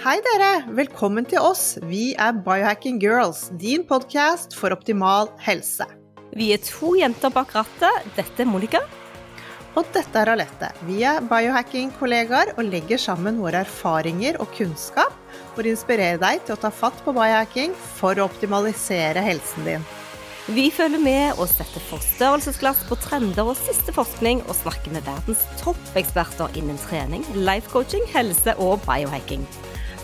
Hei dere! Velkommen til oss. Vi er Biohacking Girls, din podkast for optimal helse. Vi er to jenter bak rattet. Dette er Monica. Og dette er Alette. Vi er biohacking-kollegaer og legger sammen våre erfaringer og kunnskap for å inspirere deg til å ta fatt på biohacking for å optimalisere helsen din. Vi følger med og setter forstørrelsesglass på trender og siste forskning, og snakker med verdens toppeksperter innen trening, life coaching, helse og biohacking.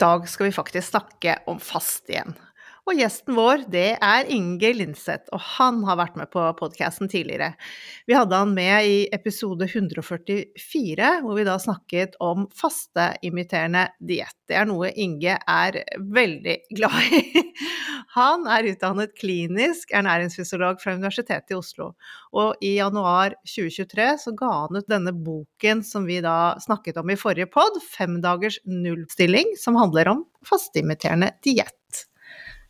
Dag skal vi faktisk snakke om fast igjen. Og gjesten vår, det er Inge Lindseth, og han har vært med på podkasten tidligere. Vi hadde han med i episode 144, hvor vi da snakket om fasteimiterende diett. Det er noe Inge er veldig glad i. Han er utdannet klinisk ernæringsfysiolog fra Universitetet i Oslo, og i januar 2023 så ga han ut denne boken som vi da snakket om i forrige pod, Fem dagers nullstilling, som handler om fasteimiterende diett.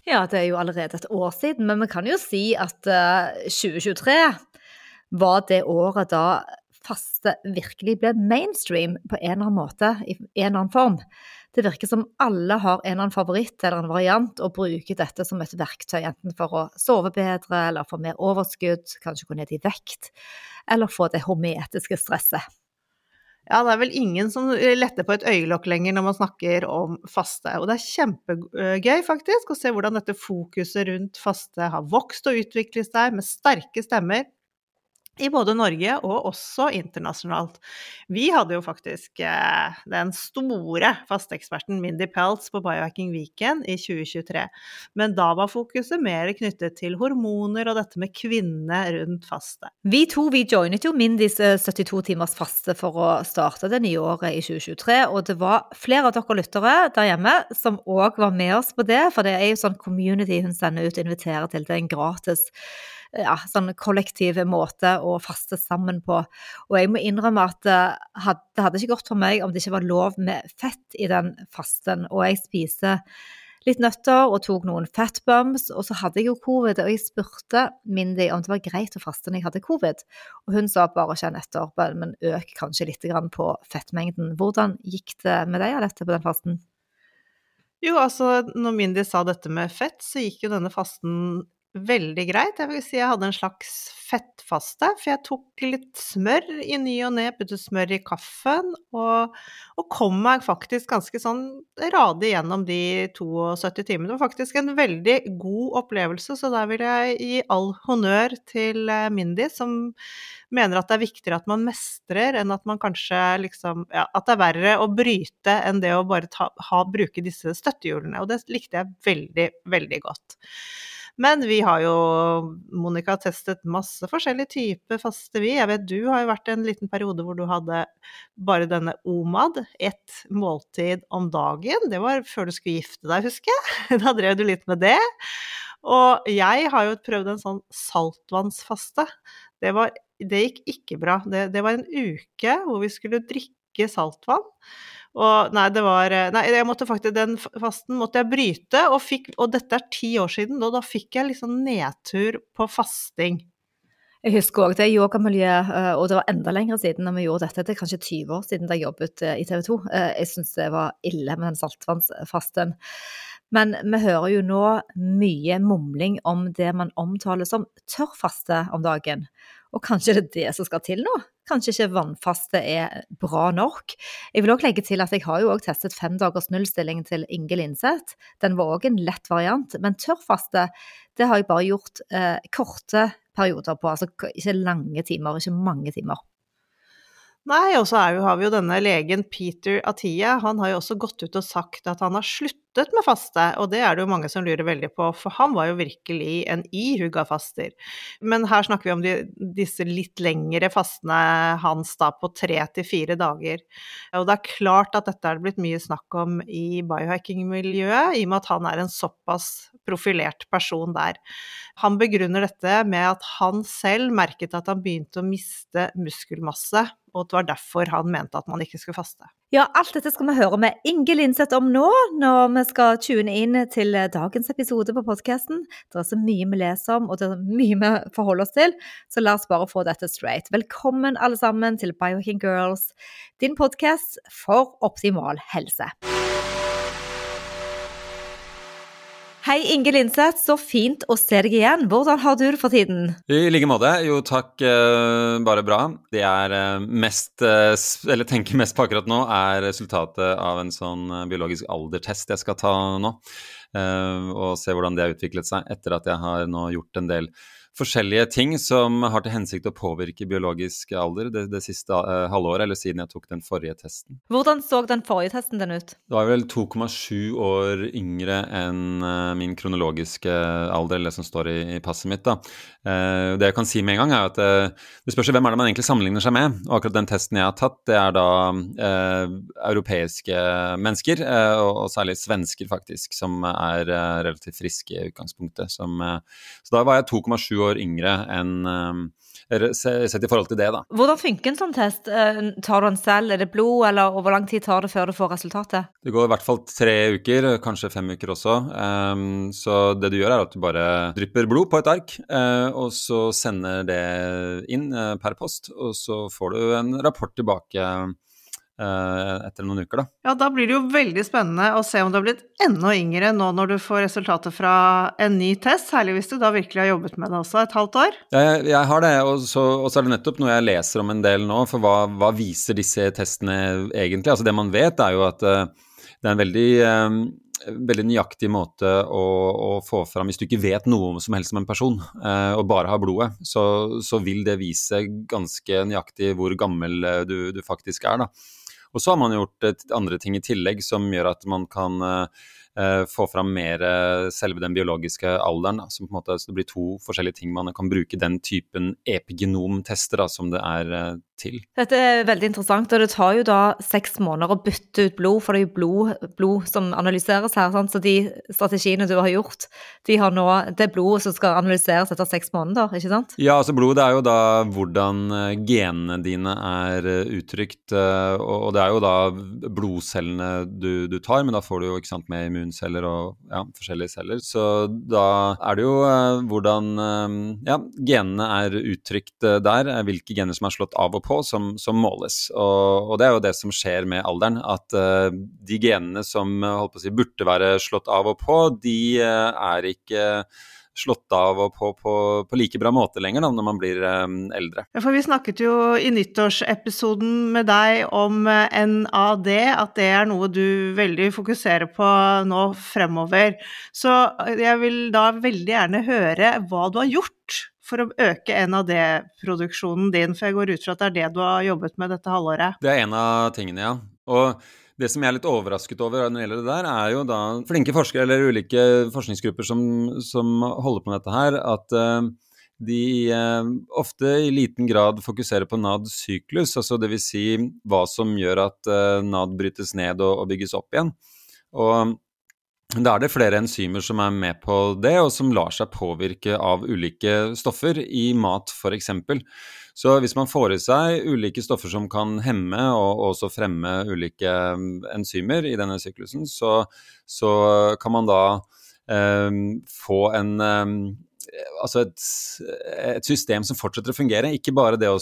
Ja, det er jo allerede et år siden, men vi kan jo si at 2023 var det året da faste virkelig ble mainstream på en eller annen måte, i en eller annen form. Det virker som alle har en eller annen favoritt eller en variant og bruker dette som et verktøy, enten for å sove bedre eller få mer overskudd, kanskje gå ned i vekt, eller få det hometiske stresset. Ja, det er vel ingen som letter på et øyelokk lenger når man snakker om faste. Og det er kjempegøy faktisk å se hvordan dette fokuset rundt faste har vokst og utviklet seg med sterke stemmer i både Norge og også internasjonalt. Vi hadde jo faktisk eh, den store fasteeksperten Mindy Peltz på Biohacking Weekend i 2023. Men da var fokuset mer knyttet til hormoner og dette med kvinner rundt faste. Vi to vi joinet jo Mindys 72 timers faste for å starte det nye året i 2023. Og det var flere av dere lyttere der hjemme som òg var med oss på det, for det er jo sånn community hun sender ut og inviterer til. Det er en gratis ja, sånn kollektiv måte å faste sammen på. Og jeg må innrømme at eh, det hadde ikke gått for meg om det ikke var lov med fett i den fasten. Og jeg spiser litt nøtter og tok noen fatbums, og så hadde jeg jo covid. Og jeg spurte Mindy om det var greit å faste når jeg hadde covid, og hun sa bare kjenn etter, men øk kanskje litt på fettmengden. Hvordan gikk det med deg, Alette, på den fasten? Jo, altså når Mindy sa dette med fett, så gikk jo denne fasten veldig greit. Jeg vil si jeg hadde en slags fettfaste, for jeg tok litt smør i ny og ne, puttet smør i kaffen, og, og, kom meg faktisk ganske sånn radig gjennom de 72 timene. Det var faktisk en veldig god opplevelse, så der vil jeg gi all honnør til eh, Mindy, som mener at det er viktigere at man mestrer enn at man kanskje liksom Ja, at det er verre å bryte enn det å bare ta, ha, bruke disse støttehjulene. Og det likte jeg veldig, veldig godt. Men vi har jo, Monica, testet masse forskjellige typer faste, vi. Jeg vet du har jo vært en liten periode hvor du hadde bare denne OMAD, ett måltid om dagen. Det var før du skulle gifte deg, husker jeg. Da drev du litt med det. Og jeg har jo prøvd en sånn saltvannsfaste. Det, var, det gikk ikke bra. Det, det var en uke hvor vi skulle drikke saltvann. Og nei, det var eh, Nei, jeg måtte faktisk, den fasten måtte jeg bryte, og, fikk, og dette er ti år siden, og da fikk jeg liksom nedtur på fasting. Jeg husker òg det yogamiljøet, eh, og det var enda lenger siden da vi gjorde dette. Det er kanskje 20 år siden jeg jobbet eh, i TV 2. Jeg syns det var ille med den saltvannsfasten. Men vi hører jo nå mye mumling om det man omtaler som tørrfaste om dagen. Og kanskje det er det som skal til nå? Kanskje ikke vannfaste er bra nok? Jeg vil også legge til at jeg har jo også testet femdagers nullstilling til Inge Linseth. Den var òg en lett variant, men tørrfaste det har jeg bare gjort eh, korte perioder på. Altså ikke lange timer, ikke mange timer. Nei, og så har vi jo denne legen Peter Atia. Han har jo også gått ut og sagt at han har sluttet sluttet med faste, og det er det jo mange som lurer veldig på, for han var jo virkelig en ihuga faster. Men her snakker vi om de, disse litt lengre fastene hans da på tre til fire dager. Og det er klart at dette er det blitt mye snakk om i biohacking-miljøet, i og med at han er en såpass profilert person der. Han begrunner dette med at han selv merket at han begynte å miste muskelmasse, og at det var derfor han mente at man ikke skulle faste. Ja, alt dette skal vi høre med Inge Lindseth om nå, når vi skal tune inn til dagens episode på podkasten. Det er så mye vi leser om, og det er mye vi forholder oss til, så la oss bare få dette straight. Velkommen alle sammen til Biohacking Girls, din podkast for optimal helse. Hei, Inge Lindseth. Så fint å se deg igjen. Hvordan har du det for tiden? I like måte. Jo, takk. Eh, bare bra. Det er eh, mest eh, Eller tenker mest på akkurat nå, er resultatet av en sånn biologisk aldertest jeg skal ta nå. Og se hvordan det har utviklet seg etter at jeg har nå gjort en del forskjellige ting som har til hensikt å påvirke biologisk alder det, det siste uh, halvåret, eller siden jeg tok den forrige testen. Hvordan så den forrige testen den ut? Det var vel 2,7 år yngre enn uh, min kronologiske alder, eller det som står i, i passet mitt. da. Uh, det jeg kan si med en gang, er at det spørs hvem er det man egentlig sammenligner seg med. Og akkurat den testen jeg har tatt, det er da europeiske mennesker, og, og, særlig svensker faktisk, som er relativt friske i utgangspunktet. Som, så da var jeg 2,7 år år yngre enn eh, Sett i forhold til det, da. Hvordan funker en sånn test? Eh, tar du den selv, er det blod, eller hvor lang tid tar det før du får resultatet? Det går i hvert fall tre uker, kanskje fem uker også. Um, så det du gjør, er at du bare drypper blod på et ark, uh, og så sender det inn uh, per post, og så får du en rapport tilbake Eh, etter noen uker, da. Ja, da blir det jo veldig spennende å se om du har blitt enda yngre nå når du får resultatet fra en ny test, særlig hvis du da virkelig har jobbet med det også et halvt år? Jeg, jeg har det, og så, og så, er det nettopp noe jeg leser om en del nå, for hva, hva, viser disse testene egentlig? Altså det man vet, er jo at uh, det er en veldig um, veldig nøyaktig måte å, å, få fram Hvis du ikke vet noe som helst om en person, eh, og bare har blodet, så, så, vil det vise ganske nøyaktig hvor gammel du, du faktisk er. da. Og så har man gjort andre ting i tillegg som gjør at man kan uh, få fram mer selve den biologiske alderen. Da, som på en måte, så det blir to forskjellige ting man kan bruke den typen epigenomtester da, som det er uh, til. Dette er veldig interessant, og det tar jo da seks måneder å bytte ut blod, for det er jo blod, blod som analyseres her. Sant? Så de strategiene du har gjort, de har nå det blodet som skal analyseres etter seks måneder, ikke sant? Ja, altså blodet er jo da hvordan eh, genene dine er eh, uttrykt, eh, og det er jo da blodcellene du, du tar, men da får du jo ikke sant med immunceller og ja, forskjellige celler. Så da er det jo hvordan ja, genene er uttrykt der, hvilke gener som er slått av og på som, som måles. Og, og, det er jo det som skjer med alderen. At de genene som si, burde være slått av og på, de er ikke slått av og på på, på like bra måte lenger da, når man blir um, eldre. Ja, for Vi snakket jo i nyttårsepisoden med deg om NAD, at det er noe du veldig fokuserer på nå fremover. Så jeg vil da veldig gjerne høre hva du har gjort for å øke NAD-produksjonen din? For jeg går ut fra at det er det du har jobbet med dette halvåret? Det er en av tingene, ja. Og det som jeg er litt overrasket over når det gjelder det der, er jo da flinke forskere eller ulike forskningsgrupper som, som holder på med dette her, at uh, de uh, ofte i liten grad fokuserer på NAD-syklus, altså dvs. Si hva som gjør at uh, NAD brytes ned og, og bygges opp igjen. Og da er det flere enzymer som er med på det, og som lar seg påvirke av ulike stoffer i mat f.eks. Så hvis man får i seg ulike stoffer som kan hemme og også fremme ulike mm, enzymer i denne syklusen, så, så kan man da eh, få en eh, altså et, et, system som fortsetter å fungere. Ikke bare det å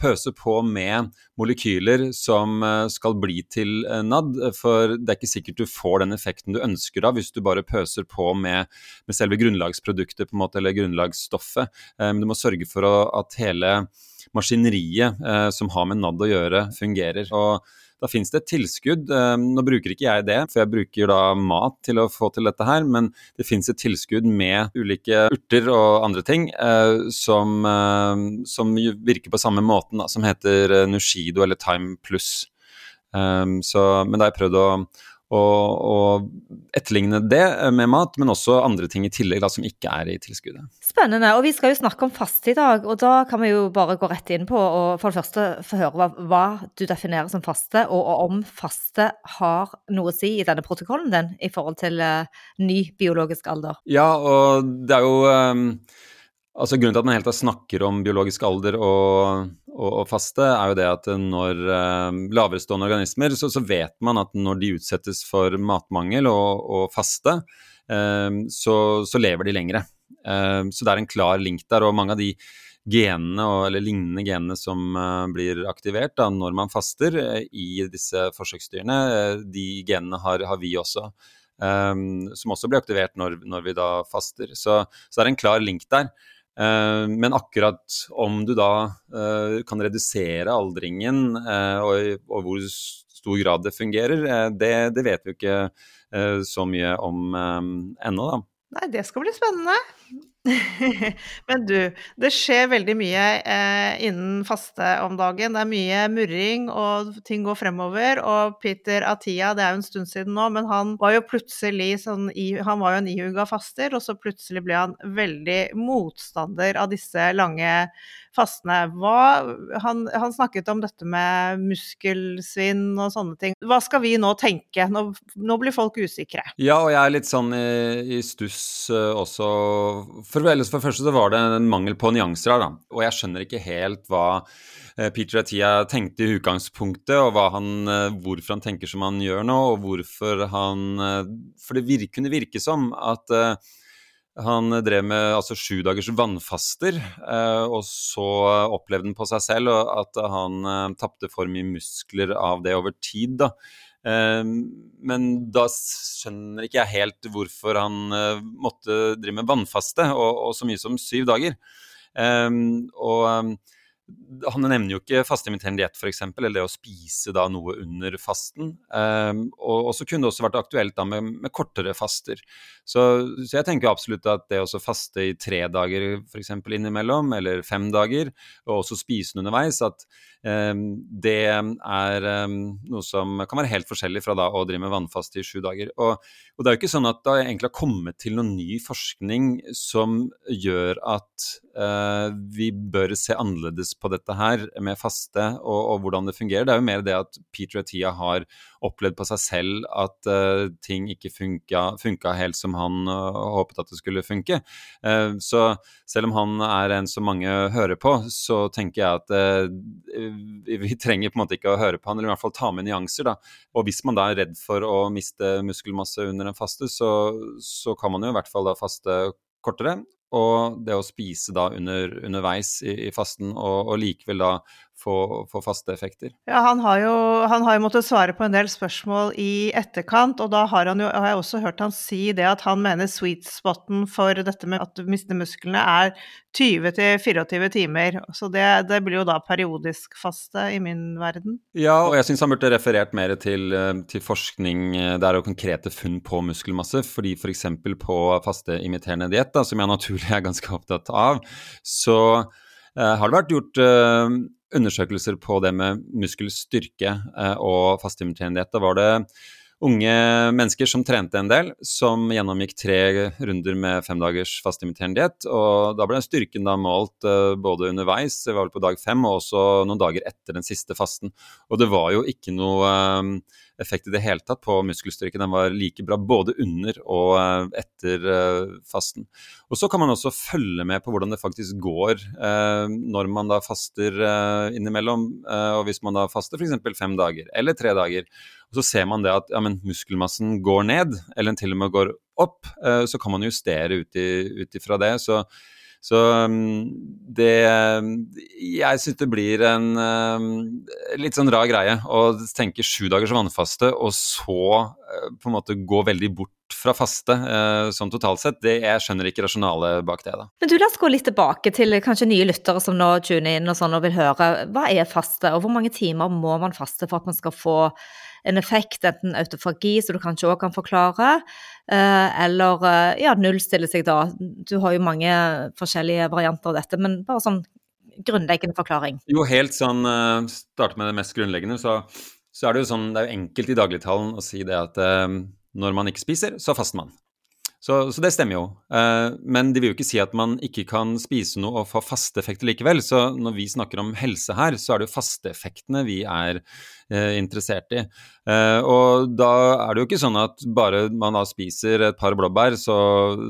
pøse på med molekyler som eh, skal bli til eh, NAD, for det er ikke sikkert du får den effekten du ønsker da, hvis du bare pøser på med, med selve grunnlagsproduktet på en måte, eller grunnlagsstoffet. Men du må sørge for at hele maskineriet som har med NAD å gjøre, fungerer. og da finnes det et tilskudd. Eh, nå bruker ikke jeg det, for jeg bruker da mat til å få til dette her, men det finnes et tilskudd med ulike urter og andre ting eh, som, eh, som virker på samme måten, da, som heter Nushido eller Time Plus. Så, men da har jeg prøvd å, og, etterligne det med mat, men også andre ting i tillegg da, som ikke er i tilskuddet. Spennende. Og vi skal jo snakke om faste i dag, og da kan vi jo bare gå rett inn på og for det første få høre hva, hva, du definerer som faste, og, om faste har noe å si i denne protokollen din i forhold til uh, ny biologisk alder. Ja, og det er jo um Altså Grunnen til at man helt snakker om biologisk alder og, og, og faste, er jo det at når eh, laverestående organismer, så, så, vet man at når de utsettes for matmangel og, og faste, eh, så, så, lever de lengre. Eh, så det er en klar link der. Og mange av de genene, eller lignende genene som eh, blir aktivert da, når man faster eh, i disse forsøksdyrene, eh, de genene har, har vi også. som også blir aktivert når, når vi da faster. Så, så det er en klar link der. Eh, men akkurat om du da eh, kan redusere aldringen, eh, og, hvor stor grad det fungerer, det, det vet vi ikke så mye om ennå, da. Nei, det skal bli spennende. Men du, det skjer veldig mye eh, innen faste om dagen. Det er mye murring, og ting går fremover. Og Peter Atia, det er jo en stund siden nå, men han var jo plutselig sånn Han var jo en ihuga faster, og så plutselig ble han veldig motstander av disse lange fastene. Hva, han, han, snakket om dette med muskelsvinn og sånne ting. Hva skal vi nå tenke? Nå, nå blir folk usikre. Ja, og jeg er litt sånn i, i stuss uh, også. For, for det første så var det en mangel på nyanser her, da. Og jeg skjønner ikke helt hva uh, Peter Atia tenkte i utgangspunktet, og han, uh, hvorfor han tenker som han gjør nå, og hvorfor han For det kunne virke som at han drev med altså sju dagers vannfaster, eh, og så opplevde han på seg selv at han eh, tapte for mye muskler av det over tid. da. Eh, men da skjønner ikke jeg helt hvorfor han måtte drive med vannfaste, og, og så mye som syv dager. Og han nevner jo ikke fastimiterende diett f.eks., eller det å spise da noe under fasten. Um, og, så kunne det også vært aktuelt da med, med kortere faster. Så, så, jeg tenker absolutt at det å faste i tre dager f.eks. innimellom, eller fem dager, og også spise underveis, at um, det er um, noe som kan være helt forskjellig fra da å drive med vannfaste i sju dager. Og, og, det er jo ikke sånn at det egentlig har kommet til noen ny forskning som gjør at vi bør se annerledes på dette her med faste og, og, hvordan det fungerer. Det er jo mer det at Peter og Tia har opplevd på seg selv at uh, ting ikke funka, funka, helt som han uh, håpet at det skulle funke. Uh, så selv om han er en som mange hører på, så tenker jeg at vi trenger på en måte ikke å høre på han, eller i hvert fall ta med nyanser. da. Og hvis man da er redd for å miste muskelmasse under en faste, så, så kan man jo i hvert fall da faste kortere og det å spise da under, underveis i, i fasten, og, og, likevel da få, få faste effekter. Ja, han har, jo, han har, jo, måttet svare på en del spørsmål i etterkant, og da har, han jo, har jeg også hørt han si det at han mener sweet spoten for dette med at du mister musklene er 20-24 timer. Så det, det, blir jo da periodisk faste i min verden. Ja, og jeg syns han burde referert mer til, eh, til forskning eh, der og konkrete funn på muskelmasse. fordi f.eks. For på fasteimiterende diett, som jeg naturlig er ganske opptatt av, så uh, har det vært gjort undersøkelser på det med muskelstyrke eh, og fastimiterende Da var det unge mennesker som trente en del, som gjennomgikk tre runder med femdagers fastimiterende diett. Og da ble styrken da målt uh, både underveis, det var vel på dag fem, og også noen dager etter den siste fasten. Og det var jo ikke noe uh, effekt i det hele tatt på muskelstyrke. Den var like bra både under og eh, etter eh, fasten. Og Så kan man også følge med på hvordan det faktisk går eh, når man da faster innimellom. Og hvis man da faster f.eks. fem dager eller tre dager, og så ser man det at ja, muskelmassen går ned, eller til og med går opp, så kan man justere ut ifra det. Så så um, det Jeg syns det blir en um, litt sånn rar greie å tenke sju dagers vannfaste, og så uh, på en måte gå veldig bort fra faste sånn totalt sett. Det, jeg skjønner ikke rasjonalet bak det, da. Men du, la oss gå litt tilbake til kanskje nye lyttere som nå tuner inn og sånn og vil høre. Hva er faste, og hvor mange timer må man faste for at man skal få en effekt, enten autofagi, som du kanskje òg kan forklare, eh, eller eh, ja, nullstille seg da. Du har jo mange forskjellige varianter av dette, men bare sånn grunnleggende forklaring. Jo, helt sånn eh, Starte med det mest grunnleggende, så så er det jo sånn, det er jo enkelt i dagligtalen å si det at når man ikke spiser, så faster man. Så, så, det stemmer jo. Eh, men de vil jo ikke si at man ikke kan spise noe og få faste effekter likevel. Så når vi snakker om helse her, så er det jo fasteeffektene vi er interessert i. Eh, og da er det jo ikke sånn at bare man da spiser et par blåbær, så,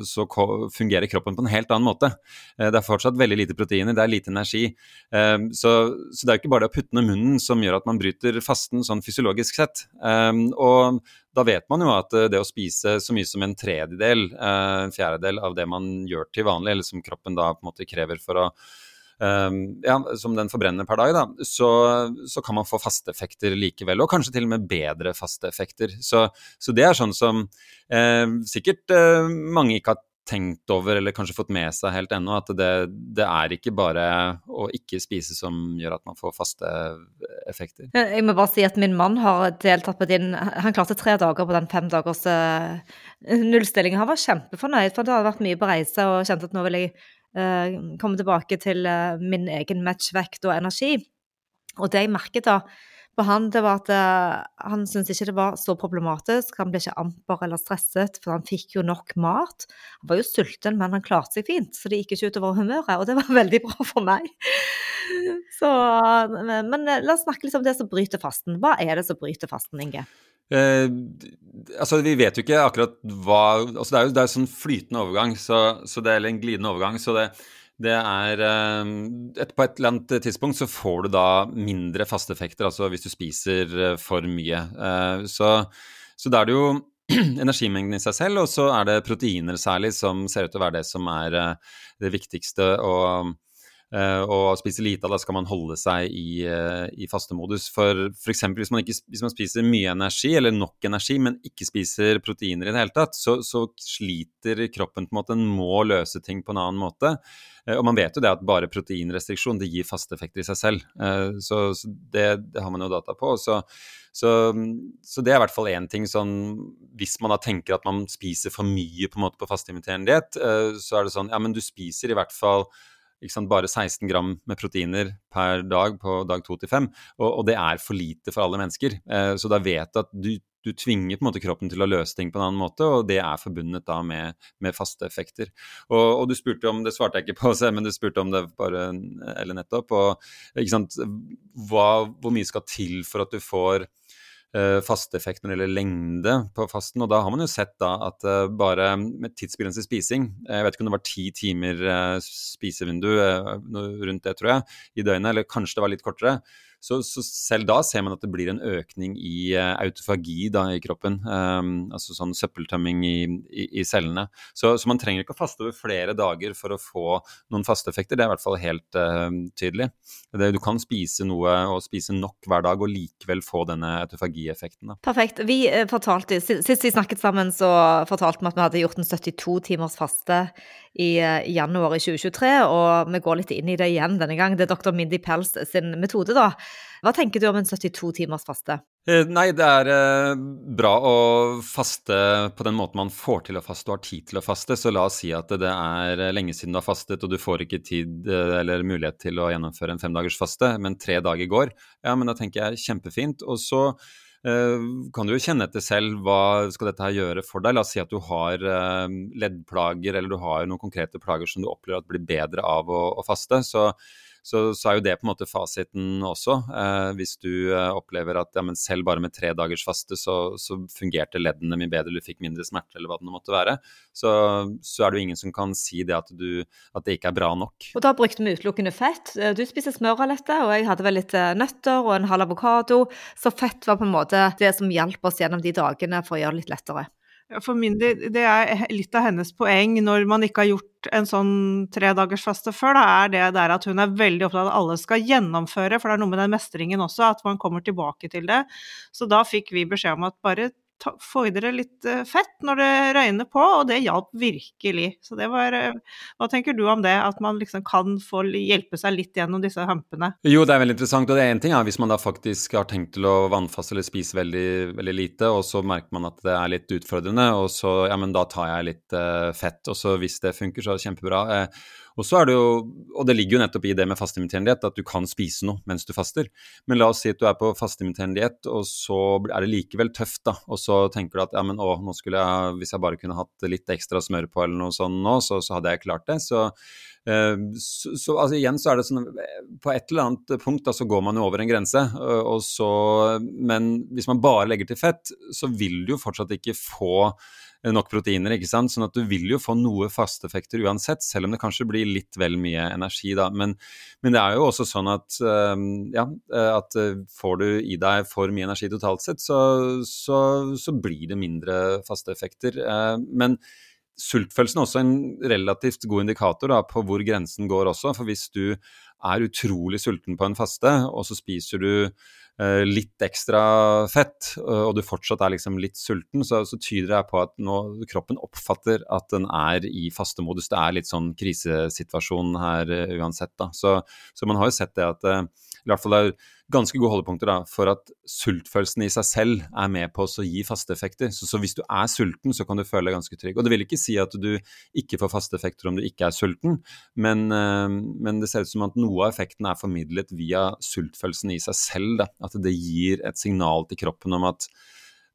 så fungerer kroppen på en helt annen måte. Eh, det er fortsatt veldig lite proteiner, det er lite energi. Eh, så, så, det er jo ikke bare det å putte ned munnen som gjør at man bryter fasten sånn fysiologisk sett. Eh, og da vet man jo at eh, det å spise så mye som en tredjedel, eh, en fjerdedel av det man gjør til vanlig, eller som kroppen da på en måte krever for å ja, som den forbrenner per dag, da, så, så, kan man få fasteeffekter likevel. Og kanskje til og med bedre fasteeffekter. Så, så det er sånn som eh, sikkert eh, mange ikke har tenkt over eller kanskje fått med seg helt ennå, at det, det, er ikke bare å ikke spise som gjør at man får faste effekter. Jeg må bare si at min mann har deltatt på din Han klarte tre dager på den fem dagers uh, nullstillingen. Han var kjempefornøyd, for det hadde vært mye på reise og kjente at nå vil jeg komme tilbake til uh, min egen matchvekt og energi. Og det jeg merket da, på han, det var at uh, han syntes ikke det var så problematisk. Han ble ikke amper eller stresset, for han fikk jo nok mat. Han var jo sulten, men han klarte seg fint, så det gikk ikke utover humøret. Og det var veldig bra for meg. Så, men la oss snakke litt om det som bryter fasten. Hva er det som bryter fasten, Inge? Eh, altså, Vi vet jo ikke akkurat hva altså Det er jo er sånn flytende overgang, så, så det eller en glidende overgang. så det det er eh, et, På et eller annet tidspunkt så får du da mindre fasteeffekter, altså hvis du spiser eh, for mye. Eh, så, så da er det jo energimengden i seg selv, og så er det proteiner særlig som ser ut til å være det som er det viktigste. og og spiser lite av det, skal man holde seg i, i fastemodus. For f.eks. Hvis, man hvis man spiser mye energi, eller nok energi, men ikke spiser proteiner i det hele tatt, så, så sliter kroppen på en måte. Den må løse ting på en annen måte. Eh, og man vet jo det at bare proteinrestriksjon det gir faste effekter i seg selv. Så, så, det, det, har man jo data på. Så, så, så det er i hvert fall én ting sånn Hvis man da tenker at man spiser for mye på en måte på fastimiterende diett, eh, så er det sånn ja, men du spiser i hvert fall sant, bare 16 gram med proteiner per dag på dag 2 til 5, og, og, det er for lite for alle mennesker. så da vet du at du du tvinger på en måte kroppen til å løse ting på en annen måte, og det er forbundet da med, med faste effekter. Og, og, du spurte om, det svarte jeg ikke på, men du spurte om det bare eller nettopp. og ikke sant, hva, Hvor mye skal til for at du får faste effekt når det gjelder lengde på fasten? Og da har man jo sett da at uh, bare med tidsbegrenset spising, jeg vet ikke om det var ti timer spisevindu rundt det, tror jeg, i døgnet, eller kanskje det var litt kortere så, så, selv da ser man at det blir en økning i uh, autofagi da, i kroppen. Um, altså sånn søppeltømming i, i, i cellene. Så, så, man trenger ikke å faste over flere dager for å få noen fasteeffekter. Det er i hvert fall helt uh, tydelig. Det, du kan spise noe og spise nok hver dag og likevel få denne autofagieffekten. Perfekt. Vi uh, fortalte, Sist vi snakket sammen, så fortalte vi at vi hadde gjort en 72 timers faste i, i januar i 2023, og vi går litt inn i det igjen denne gang. Det er dr. Mindy Pels sin metode, da. Hva tenker du om en 72 timers faste? Eh, nei, det er eh, bra å faste på den måten man får til å faste og har tid til å faste. Så la oss si at det er lenge siden du har fastet og du får ikke tid eh, eller mulighet til å gjennomføre en femdagers faste, men tre dager går. Ja, men da tenker jeg kjempefint. Og så kan du jo kjenne etter selv hva skal dette her gjøre for deg. La oss si at du har leddplager eller du har noen konkrete plager som du opplever at blir bedre av å, å faste. Så så, så, er jo det på en måte fasiten også. Eh, hvis du eh, opplever at ja, selv bare med tre dagers faste så, så, fungerte leddene mye bedre, du fikk mindre smerte eller hva det måtte være, så, så, er det jo ingen som kan si det at, du, at det ikke er bra nok. Og da brukte vi utelukkende fett. Eh, du spiser smørralette, og jeg hadde vel litt eh, nøtter og en halv avokado. Så fett var på en måte det som hjalp oss gjennom de dagene for å gjøre det litt lettere. For min del, det er litt av hennes poeng når man ikke har gjort en sånn tredagersfaste før, da er det der at hun er veldig opptatt av at alle skal gjennomføre, for det er noe med den mestringen også, at man kommer tilbake til det. Så da fikk vi beskjed om at bare dere litt eh, fett når det røyner på, og det hjalp virkelig. Så det var eh, Hva tenker du om det, at man liksom kan få hjelpe seg litt gjennom disse hampene? Jo, det er veldig interessant, og det er én ting ja, hvis man da faktisk har tenkt til å vannfaste eller spise veldig, veldig lite, og så merker man at det er litt utfordrende, og så ja, men da tar jeg litt uh, fett, og så hvis det funker, så er det kjempebra. Uh, Og så er det jo, og det ligger jo nettopp i det med fastimiterende diett at du kan spise noe mens du faster. Men la oss si at du er på fastimiterende diett, og så er det likevel tøft, da. Og så tenker du at ja, men å, nå skulle jeg, hvis jeg bare kunne hatt litt ekstra smør på eller noe sånt nå, så, så hadde jeg klart det. Så, eh, så, så altså, igjen så er det sånn På et eller annet punkt da så går man jo over en grense, og så Men hvis man bare legger til fett, så vil du jo fortsatt ikke få nok proteiner, ikke sant. Sånn at du vil jo få noe fasteffekter uansett, selv om det kanskje blir litt vel mye energi, da. Men, men det er jo også sånn at ja, at får du i deg for mye energi totalt sett, så, så, så blir det mindre fasteeffekter. Men sultfølelsen er også en relativt god indikator da, på hvor grensen går også. For hvis du er utrolig sulten på en faste, og så spiser du Eh, litt ekstra fett, og du fortsatt er liksom litt sulten, så, så tyder det på at nå, kroppen oppfatter at den er i fastemodus. Det er litt sånn krisesituasjon her uh, uansett, da. Så, så, man har jo sett det at uh, i hvert fall er ganske gode holdepunkter da, for at sultfølelsen i seg selv er med på å gi faste effekter. Så, så, hvis du er sulten, så kan du føle deg ganske trygg. Og det vil ikke si at du ikke får faste effekter om du ikke er sulten, men, uh, men det ser ut som at noe av effekten er formidlet via sultfølelsen i seg selv. Da. At det gir et signal til kroppen om at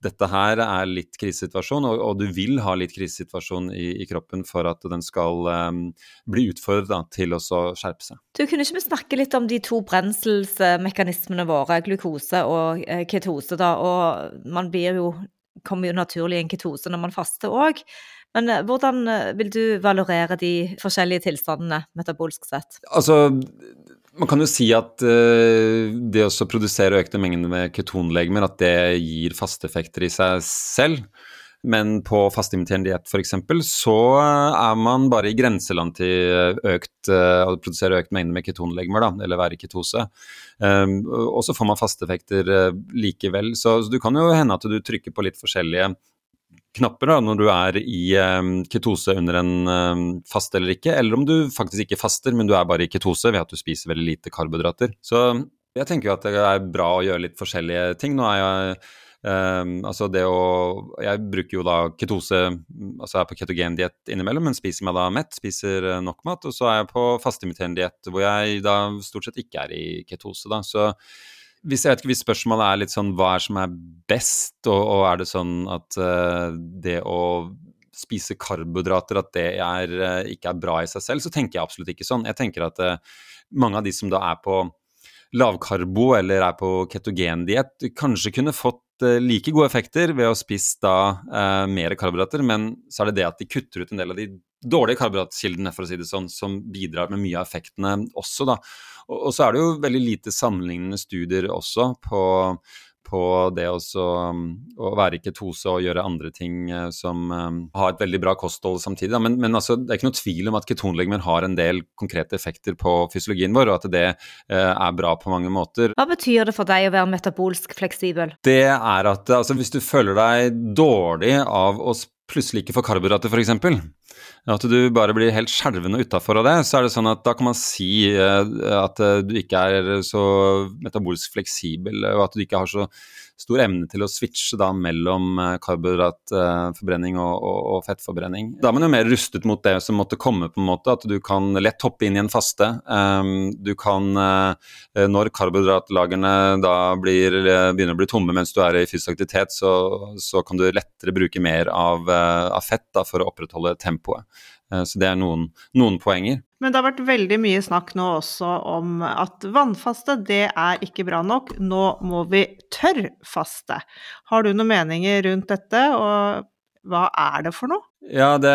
dette her er litt krisesituasjon, og, og, du vil ha litt krisesituasjon i, i kroppen for at den skal um, bli utfordra til å skjerpe seg. Du, Kunne ikke vi snakke litt om de to brenselsmekanismene våre, glukose og eh, ketose? da, og Man blir jo, kommer jo naturlig i en ketose når man faster òg. Men eh, hvordan vil du valorere de forskjellige tilstandene metabolsk sett? Altså, man kan jo si at uh, det å produsere økte mengder med ketonlegemer, at det gir fasteeffekter i seg selv. Men på fastimiterende diett f.eks. så er man bare i grenseland til økt, uh, å produsere økt mengde med ketonlegemer, da, eller være i ketose. Um, og så får man fasteeffekter uh, likevel. Så, så, du kan jo hende at du trykker på litt forskjellige knapper da, når du er i um, ketose under en um, fast eller ikke, eller om du faktisk ikke faster, men du er bare i ketose ved at du spiser veldig lite karbohydrater. Så jeg tenker jo at det er bra å gjøre litt forskjellige ting. Nå er jeg um, altså det å Jeg bruker jo da ketose, altså jeg er på ketogendiett innimellom, men spiser meg da mett, spiser nok mat, og så er jeg på fastimiterende diett hvor jeg da stort sett ikke er i ketose, da. Så hvis, jeg vet ikke, hvis spørsmålet er litt sånn hva er som er best, og, og er det sånn at uh, det å spise karbohydrater at det er, uh, ikke er bra i seg selv, så tenker jeg absolutt ikke sånn. Jeg tenker at uh, mange av de som da er på lavkarbo eller er på ketogendiett, kanskje kunne fått like gode effekter ved å spise da mer karbohydrater, men så er det det at de kutter ut en del av de dårlige karbohydratkildene, for å si det sånn, som bidrar med mye av effektene også, da. Og, og, så er det jo veldig lite sammenlignende studier også på, på det også, um, å være i ketose og gjøre andre ting uh, som um, har et veldig bra kosthold samtidig. Men, men altså, det er ikke noe tvil om at ketonlegemer har en del konkrete effekter på fysiologien vår, og at det uh, er bra på mange måter. Hva betyr det for deg å være metabolsk fleksibel? Det er at altså, hvis du føler deg dårlig av å plutselig ikke får karbohydrater, f.eks., at du bare blir helt skjelven utafor av det, så er det sånn at da kan man si eh, at eh, du ikke er så metabolsk fleksibel, og at du ikke har så stor evne til å switche da mellom eh, karbohydratforbrenning og, og, og, fettforbrenning. Da er man jo mer rustet mot det som måtte komme, på en måte, at du kan lett hoppe inn i en faste. Um, du kan, uh, når karbohydratlagerne da blir, begynner å bli tomme mens du er i fysisk aktivitet, så, så kan du lettere bruke mer av, av fett da, for å opprettholde tempoet. Uh, så det er noen, noen poenger. Men det har vært veldig mye snakk nå også om at vannfaste, det er ikke bra nok. Nå må vi tørrfaste. Har du noen meninger rundt dette, og hva er det for noe? Ja, det,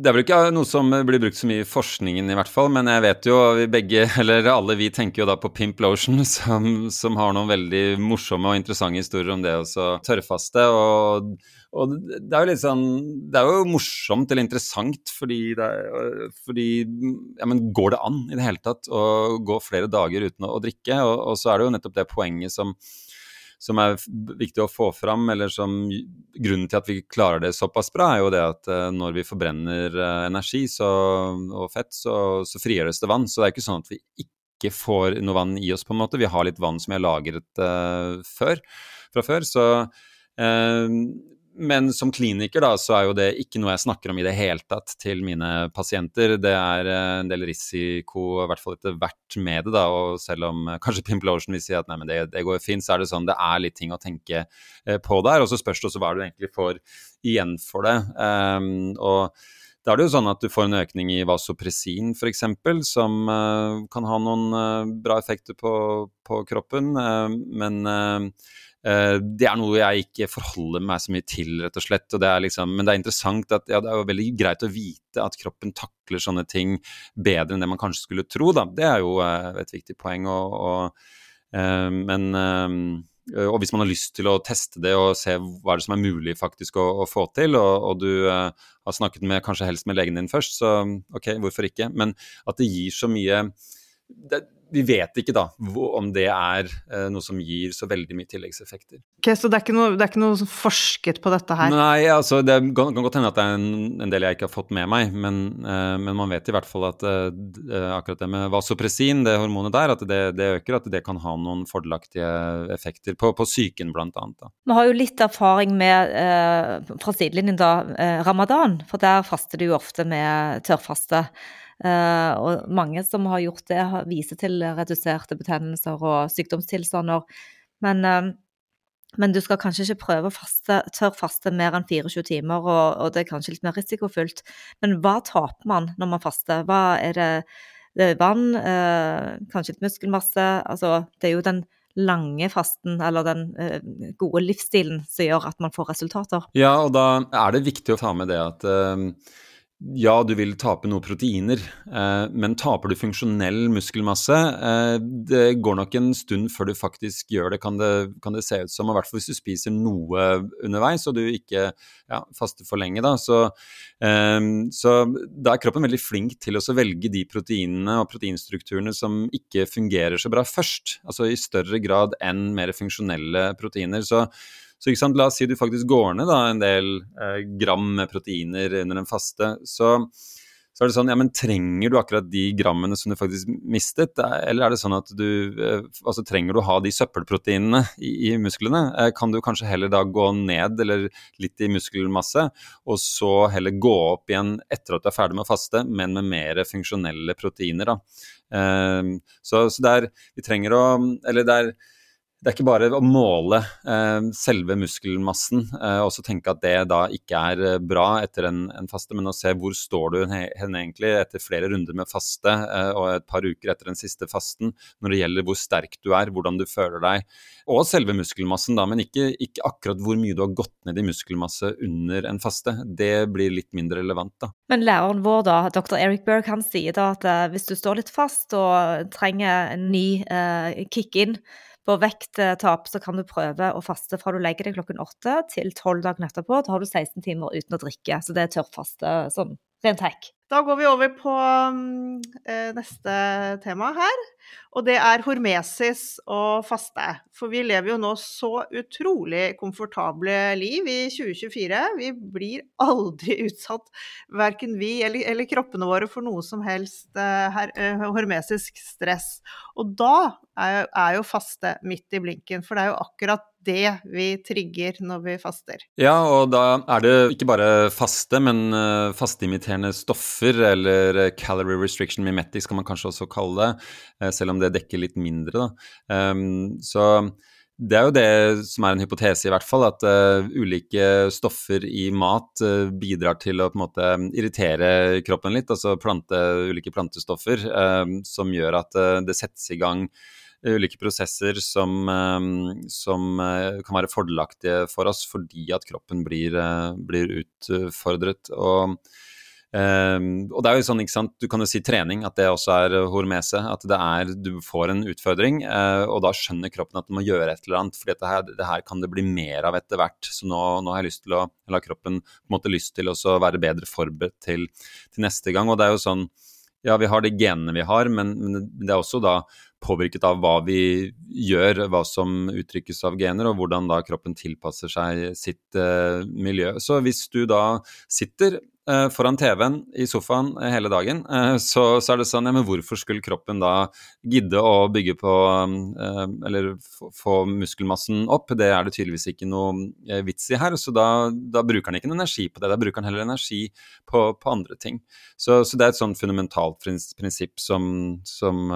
det, er vel ikke noe som blir brukt så mye i forskningen, i hvert fall. Men jeg vet jo, vi begge, eller alle vi tenker jo da på Pimp Lotion, som, som har noen veldig morsomme og interessante historier om det også. tørrfaste. og og det er jo litt sånn Det er jo morsomt eller interessant fordi, er, fordi ja, men Går det an i det hele tatt å gå flere dager uten å, å drikke? Og, og, så er det jo nettopp det poenget som, som er viktig å få fram, eller som grunnen til at vi klarer det såpass bra, er jo det at uh, når vi forbrenner uh, energi så, og fett, så, så frigjøres det vann. Så det er ikke sånn at vi ikke får noe vann i oss, på en måte. Vi har litt vann som vi har lagret uh, før, fra før. Så men som kliniker da, så er jo det ikke noe jeg snakker om i det hele tatt til mine pasienter. Det er eh, en del risiko, i hvert fall etter hvert med det, da. Og selv om eh, kanskje Pimplotion vil si at nei, men det, det går fint, så er det sånn det er litt ting å tenke eh, på der. Og så spørs det også hva du egentlig får igjen for det. Um, og da er det jo sånn at du får en økning i vasopressin f.eks., som uh, kan ha noen uh, bra effekter på, på kroppen. Uh, men det er noe jeg ikke forholder meg så mye til, rett og slett. Og det liksom, men det er interessant at ja, det er jo veldig greit å vite at kroppen takler sånne ting bedre enn det man kanskje skulle tro. Da. Det er jo uh, et viktig poeng. Og, og, uh, men uh, og hvis man har lyst til å teste det og se hva er det som er mulig faktisk å, å få til, og, og du har snakket med kanskje helst med legen din først, så ok, hvorfor ikke? Men at det gir så mye det, vi vet ikke da om det er eh, noe som gir så veldig mye tilleggseffekter. Ok, Så det er ikke noe, det er ikke noe forsket på dette her? Nei, altså det kan, kan godt hende at det er en, en, del jeg ikke har fått med meg, men, eh, men man vet i hvert fall at eh, eh akkurat det med vasopressin, det hormonet der, at det, det, øker, at det kan ha noen fordelaktige effekter på, på psyken bl.a. Vi har jo litt erfaring med, eh, fra sidelinjen da, eh, ramadan, for der faster du jo ofte med tørrfaste. Uh, og mange som har gjort det, viser til reduserte betennelser og sykdomstilstander. Men, uh, men du skal kanskje ikke prøve å faste, tørrfaste mer enn 24 timer, og, og, det er kanskje litt mer risikofullt. Men hva taper man når man faster? Hva er det, det er vann, uh, kanskje litt muskelmasse? Altså, det er jo den lange fasten eller den gode livsstilen som gjør at man får resultater. Ja, og da er det viktig å ta med det at ja, du vil tape noen proteiner, eh, men taper du funksjonell muskelmasse eh, Det går nok en stund før du faktisk gjør det, kan det, kan det se ut som. I hvert fall hvis du spiser noe underveis og du ikke ja, faster for lenge. Da. Så, eh, så, da er kroppen veldig flink til å velge de proteinene og proteinstrukturene som ikke fungerer så bra først. Altså i større grad enn mer funksjonelle proteiner. Så så la oss si du faktisk går ned da, en del eh, gram med proteiner under en faste. Så, så, er det sånn, ja, men trenger du akkurat de grammene som du faktisk mistet? Eller er det sånn at du eh, altså trenger du å ha de søppelproteinene i, i musklene? Eh, kan du kanskje heller da gå ned eller litt i muskelmasse, og så heller gå opp igjen etter at du er ferdig med å faste, men med mer funksjonelle proteiner, da. Eh, så, så der vi trenger å Eller der det er ikke bare å måle eh, selve muskelmassen eh, og så tenke at det da ikke er eh, bra etter en, en, faste, men å se hvor står du hen egentlig etter flere runder med faste eh, og et par uker etter den siste fasten, når det gjelder hvor sterk du er, hvordan du føler deg, og selve muskelmassen, da, men ikke, ikke akkurat hvor mye du har gått ned i muskelmasse under en faste. Det blir litt mindre relevant, da. Men læreren vår, da, dr. Eric Berg, han sier da at eh, hvis du står litt fast og trenger en ny eh, kick-in, på vekttap så kan du prøve å faste fra du legger deg klokken åtte til tolv dager etterpå. Da har du 16 timer uten å drikke, så det er tørrfaste sånn rent hack. Da går vi over på um, neste tema her, og det er hormesis og faste. For vi lever jo nå så utrolig komfortable liv i 2024. Vi blir aldri utsatt, verken vi eller, eller kroppene våre, for noe som helst uh, her, uh, hormesisk stress. Og da er, er jo faste midt i blinken, for det er jo akkurat det vi trigger når vi faster. Ja, og da er det ikke bare faste, men uh, fasteimiterende stoffer, eller calorie restriction mimetics kan man kanskje også kalle det, uh, selv om det dekker litt mindre, da. Um, så det er jo det som er en hypotese, i hvert fall, at uh, ulike stoffer i mat bidrar til å på en måte irritere kroppen litt. Altså plante, ulike plantestoffer uh, som gjør at det settes i gang ulike prosesser som, eh, som, eh, kan være fordelaktige for oss fordi at kroppen blir, eh, blir utfordret. Og, og det er jo sånn, ikke sant, Du kan jo si trening, at det også er hormese. At det er, du får en utfordring, og da skjønner kroppen at du må gjøre et eller annet. For det her, det her kan det bli mer av etter hvert. Så nå, nå har jeg lyst til å, eller har kroppen på en måte lyst til å være bedre forberedt til, til neste gang. Og det er jo sånn ja, vi har de genene vi har, men, men, det er også da påvirket av hva vi gjør, hva som uttrykkes av gener, og hvordan da kroppen tilpasser seg sitt uh, miljø. Så hvis du da sitter eh, foran TV-en i sofaen eh, hele dagen, uh, så, så, er det sånn ja, men hvorfor skulle kroppen da gidde å bygge på uh, Eller få muskelmassen opp? Det er det tydeligvis ikke noe vits i her. Så da, da, bruker han ikke noe energi på det. Da bruker han heller energi på, på andre ting. Så, så, det er et sånn fundamentalt prinsipp som, som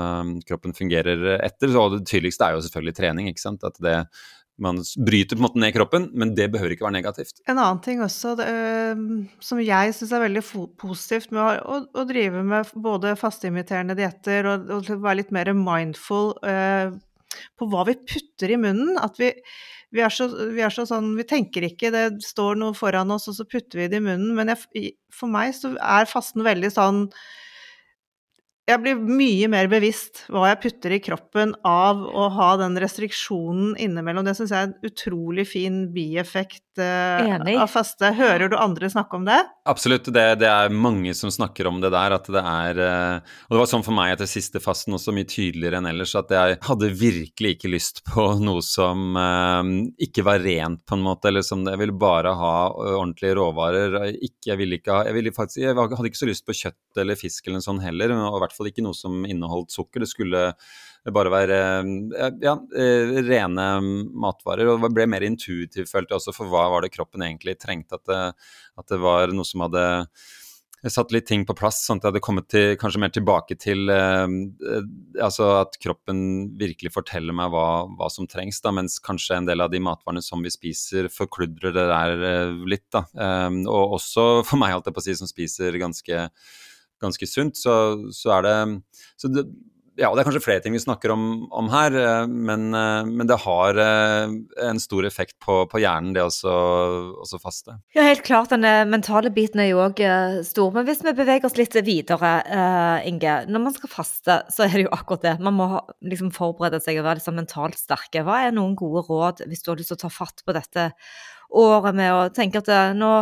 kroppen fungerer etter. Og det tydeligste er jo selvfølgelig trening. ikke sant? At det man bryter på en måte ned kroppen, men det behøver ikke være negativt. En annen ting også det, øh, som jeg syns er veldig positivt med å, å, drive med både fasteimiterende dietter og, og være litt mer mindful øh, på hva vi putter i munnen. At vi, vi, er så, vi, er så, sånn Vi tenker ikke, det står noe foran oss, og så putter vi det i munnen. Men jeg, for meg så er fasten veldig sånn jeg blir mye mer bevisst hva jeg putter i kroppen av å ha den restriksjonen innimellom. Det syns jeg er en utrolig fin bieffekt uh, av faste. Hører du andre snakke om det? Absolutt, det, det, er mange som snakker om det der. At det er uh, Og det var sånn for meg etter siste fasten også, mye tydeligere enn ellers, at jeg hadde virkelig ikke lyst på noe som uh, ikke var rent, på en måte. Eller som Jeg ville bare ha ordentlige råvarer. Ikke, jeg ville ikke ha Jeg, ville faktisk, jeg hadde ikke så lyst på kjøtt eller fisk eller noe sånt heller. og i hvert fall ikke noe som inneholdt sukker. Det skulle bare være eh, ja, eh, rene matvarer. Og ble mer intuitivt, følte jeg også, for hva var det kroppen egentlig trengte. At det, at det var noe som hadde satt litt ting på plass, sånn at jeg hadde kommet til, kanskje mer tilbake til eh, altså at kroppen virkelig forteller meg hva, hva, som trengs, da, mens kanskje en del av de matvarene som vi spiser, forkludrer det der eh, litt. Da. Eh, og også for meg, holdt jeg på å si, som spiser ganske ganske sunt, så, så er det, så det ja, det er kanskje flere ting vi snakker om, om her, eh, men, eh, men, det har eh, en stor effekt på, på hjernen, det å faste. Ja, helt klart. Den mentale biten er jo òg stor. Men hvis vi beveger oss litt videre, Inge. Når man skal faste, så er det jo akkurat det. Man må liksom forberede seg og være liksom mentalt sterke. Hva er noen gode råd hvis du har lyst til å ta fatt på dette året med å tenke at nå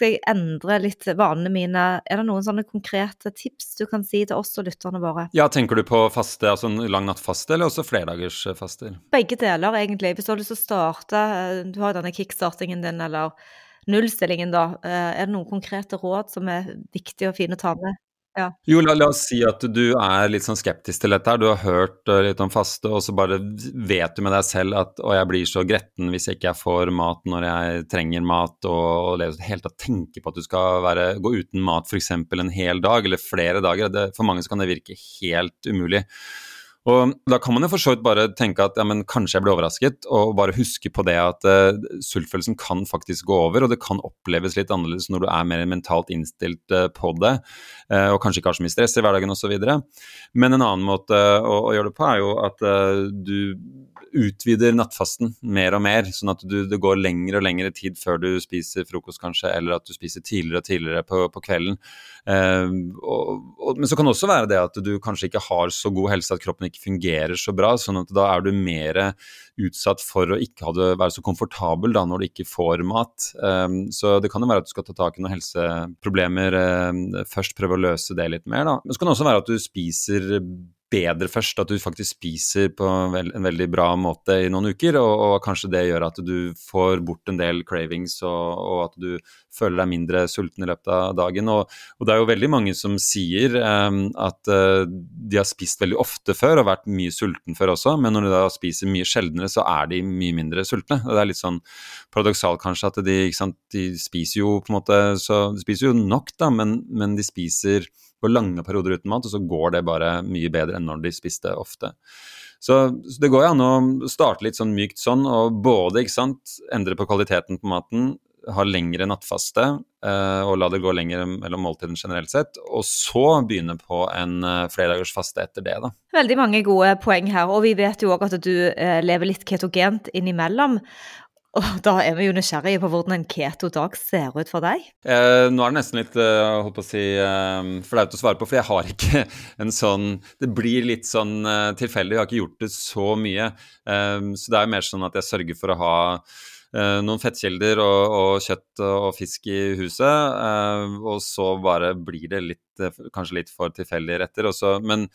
skal jeg endre litt vanene mine? Er det noen sånne konkrete tips du kan si til oss og lytterne våre? Ja, tenker du på faste, altså en lang natt-faste, eller også flerdagersfaster? Begge deler, egentlig. Hvis du har lyst til å starte, eh, du har denne kickstartingen din, eller nullstillingen, da. Eh, er det noen konkrete råd som er viktige og fine å ta med? Ja. Jo, la, la, oss si at du er litt sånn skeptisk til dette her. Du har hørt uh, litt om faste, og så bare vet du med deg selv at å, jeg blir så gretten hvis jeg ikke får mat når jeg trenger mat, og, og det helt tatt tenke på at du skal være, gå uten mat f.eks. en hel dag eller flere dager. Det, for mange så kan det virke helt umulig. Og Da kan man jo for så vidt bare tenke at ja, men kanskje jeg ble overrasket, og bare huske på det at uh, sultfølelsen kan faktisk gå over, og det kan oppleves litt annerledes når du er mer mentalt innstilt uh, på det, uh, og kanskje ikke har så mye stress i hverdagen osv. Men en annen måte å, å, gjøre det på er jo at du utvider nattfasten mer og mer, sånn at du, det går lengre og lengre tid før du spiser frokost, kanskje, eller at du spiser tidligere og tidligere på, på kvelden. Og, og, men så kan det også være det at du kanskje ikke har så god helse at kroppen ikke fungerer så bra, sånn at da er du mer utsatt for å ikke det, være så komfortabel da, når du ikke får mat. Um, så det kan jo være at du skal ta tak i noen helseproblemer um, først, prøve å løse det litt mer. Da. Men så kan det også være at du spiser bedre først, at du faktisk spiser på en veldig bra måte i noen uker, og, og kanskje det gjør at du får bort en del cravings, og, og, at du føler deg mindre sulten i løpet av dagen. Og, og det er jo veldig mange som sier um, at uh, de har spist veldig ofte før og vært mye sulten før også, men når de da spiser mye sjeldnere, så er de mye mindre sultne. Det er litt sånn paradoksalt kanskje at de, sant, de spiser jo på en måte så, De spiser jo nok, da, men, men de spiser går lange perioder uten mat, og så går det bare mye bedre enn når de spiste ofte. Så, så det går jo an å starte litt sånn mykt sånn, og både ikke sant, endre på kvaliteten på maten, ha lengre nattfaste eh, og la det gå lenger mellom måltidene generelt sett, og så begynne på en eh, flerdagers faste etter det, da. Veldig mange gode poeng her, og vi vet jo òg at du eh, lever litt ketogent innimellom. Og da er vi jo nysgjerrige på hvordan en keto-dag ser ut for deg. Eh, nå er det nesten litt eh, holdt på å si, eh, flaut å svare på, for jeg har ikke en sånn Det blir litt sånn eh, tilfeldig. Jeg har ikke gjort det så mye. Uh, så det er mer sånn at jeg sørger for å ha noen fettkilder og, og, kjøtt og fisk i huset. og så bare blir det litt, kanskje litt for tilfeldige retter. Også, men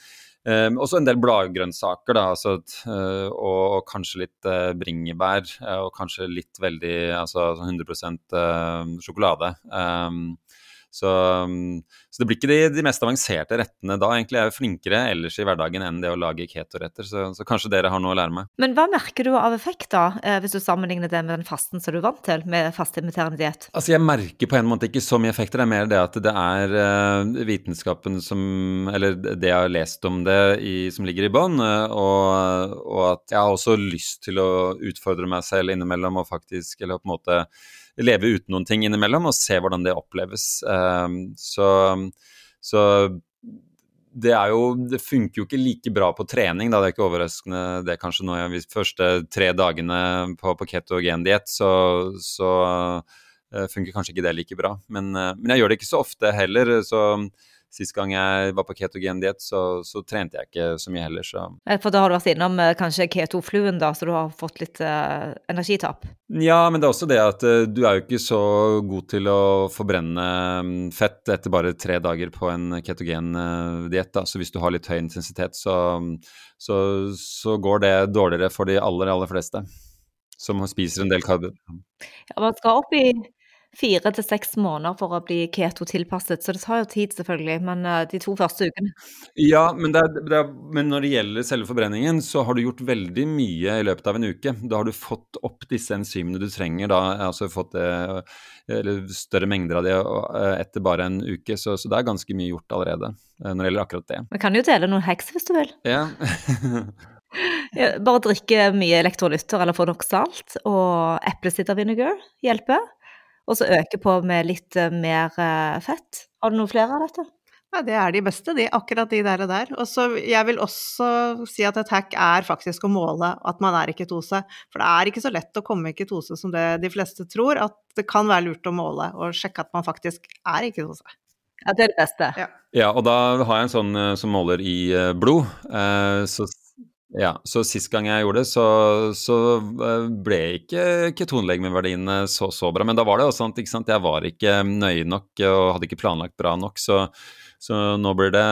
Um, også en del bladgrønnsaker, da, altså, uh, og, og, kanskje litt uh, bringebær. Uh, og kanskje litt veldig Altså 100 sånn sjokolade. Um, Så, um, så det blir ikke de, de, mest avanserte rettene da. Egentlig er jeg flinkere ellers i hverdagen enn det å lage ketoretter, så, så, kanskje dere har noe å lære meg. Men hva merker du av effekt, da, eh, hvis du sammenligner det med den fasten som du er vant til, med fastimiterende diett? Altså, jeg merker på en måte ikke så mye effekter, det er mer det at det er uh, vitenskapen som Eller det jeg har lest om det i, som ligger i bånn, uh, og, og, at jeg har også lyst til å utfordre meg selv innimellom og faktisk, eller på en måte leve uten noen ting innimellom og se hvordan det oppleves. Ehm, så, så det er jo Det funker jo ikke like bra på trening, da. Det er ikke overraskende det kanskje nå de første tre dagene på, på ketogendiett, så, så uh, funker kanskje ikke det like bra. Men, uh, men, jeg gjør det ikke så ofte heller. så Sist gang jeg var på ketogendiett, så, så trente jeg ikke så mye heller, så For da har du vært innom eh, kanskje ketofluen, da, så du har fått litt uh, energitap? Ja, men det er også det at uh, du er jo ikke så god til å forbrenne um, fett etter bare tre dager på en ketogendiett, da. så hvis du har litt høy intensitet, så, så, så går det dårligere for de aller, aller fleste som spiser en del karbohydrater. Ja, man skal opp i fire til seks måneder for å bli keto-tilpasset, så det tar jo tid, selvfølgelig. Men uh, de to første ukene Ja, men, det er, det er, men, når det gjelder selve forbrenningen, så har du gjort veldig mye i løpet av en uke. Da har du fått opp disse enzymene du trenger, da, altså fått det, eller større mengder av det uh, etter bare en uke. Så, så, det er ganske mye gjort allerede når det gjelder akkurat det. Vi kan jo dele noen heks hvis du vil. Ja. Bare drikke mye elektrolytter eller få nok salt, og eplesidervinegar hjelper og så øke på med litt eh, mer eh, fett. Har du noen flere av dette? Ja, det er de beste, de. Akkurat de der og der. Og så jeg vil også si at et hack er faktisk å måle at man er i ketose. For det er ikke så lett å komme i ketose som det de fleste tror. At det kan være lurt å måle og sjekke at man faktisk er i ketose. Ja, det er det beste. Ja. ja, og da har jeg en sånn eh, som måler i blod. Så ja, så sist gang jeg gjorde det, så, så eh, ble ikke ketonlegemeverdiene så, så bra. Men da var det også ikke sant, jeg var ikke nøye nok og hadde ikke planlagt bra nok. Så, så nå blir det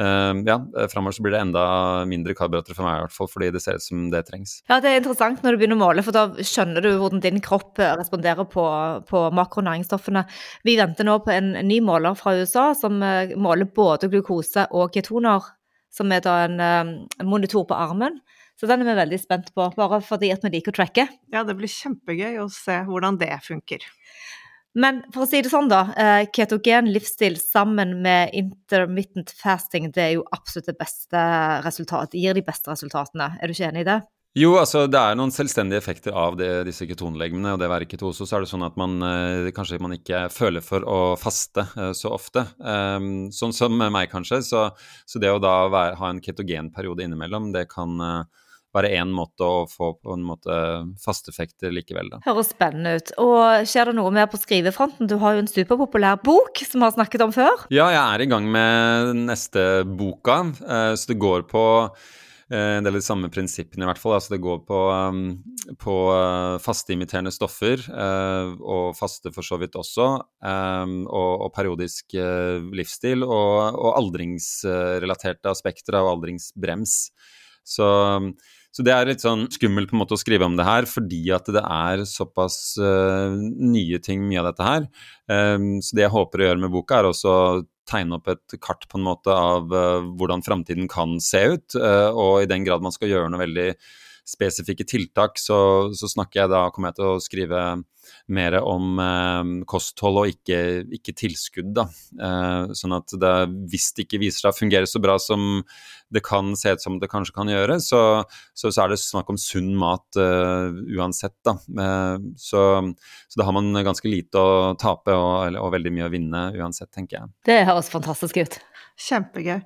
uh, ja, framover så blir det enda mindre karbohydrater for meg i hvert fall, fordi det ser ut som det trengs. Ja, det er interessant når du begynner å måle, for da skjønner du hvordan din kropp responderer på, på makronæringsstoffene. Vi venter nå på en ny måler fra USA som måler både glukose og ketoner som er da en, en eh, monitor på armen. Så den er vi veldig spent på, bare fordi at vi liker å tracke. Ja, det blir kjempegøy å se hvordan det funker. Men for å si det sånn, da. Eh, ketogen livsstil sammen med intermittent fasting, det er jo absolutt det beste resultatet. Gir de beste resultatene. Er du ikke enig i det? Jo, altså det er noen selvstendige effekter av det, disse ketonlegemene. Og det være ketose, så er det sånn at man eh, kanskje man ikke føler for å faste eh, så ofte. Um, sånn som meg, kanskje. Så, så det å da være, ha en ketogenperiode innimellom, det kan uh, være én måte å få på en måte fasteffekter likevel. Da. Høres spennende ut. Og skjer det noe mer på skrivefronten? Du har jo en superpopulær bok som vi har snakket om før. Ja, jeg er i gang med neste boka, så det går på Eh, en del av de samme prinsippene, i hvert fall. Altså det går på, um, på uh, fasteimiterende stoffer, uh, og faste for så vidt også, um, og, og, periodisk livsstil, og, og aldringsrelaterte aspekter av aldringsbrems. Så, så, det er litt sånn skummelt på en måte å skrive om det her, fordi at det er såpass nye ting, mye av dette her. Um, så det jeg håper å gjøre med boka, er også tegne opp et kart på en måte av uh, hvordan framtiden kan se ut. Uh, og i den grad man skal gjøre noe veldig spesifikke tiltak, så, så snakker jeg da, kommer jeg til å skrive mer om eh, kosthold og ikke, ikke tilskudd. Da. Eh, sånn at det, hvis det ikke viser seg å fungere så bra som det kan se ut som det kanskje kan gjøre, så, så, så er det snakk om sunn mat eh, uansett. Da. Så, så, da har man ganske lite å tape og, og veldig mye å vinne uansett, tenker jeg. Det høres fantastisk ut. Kjempegøy.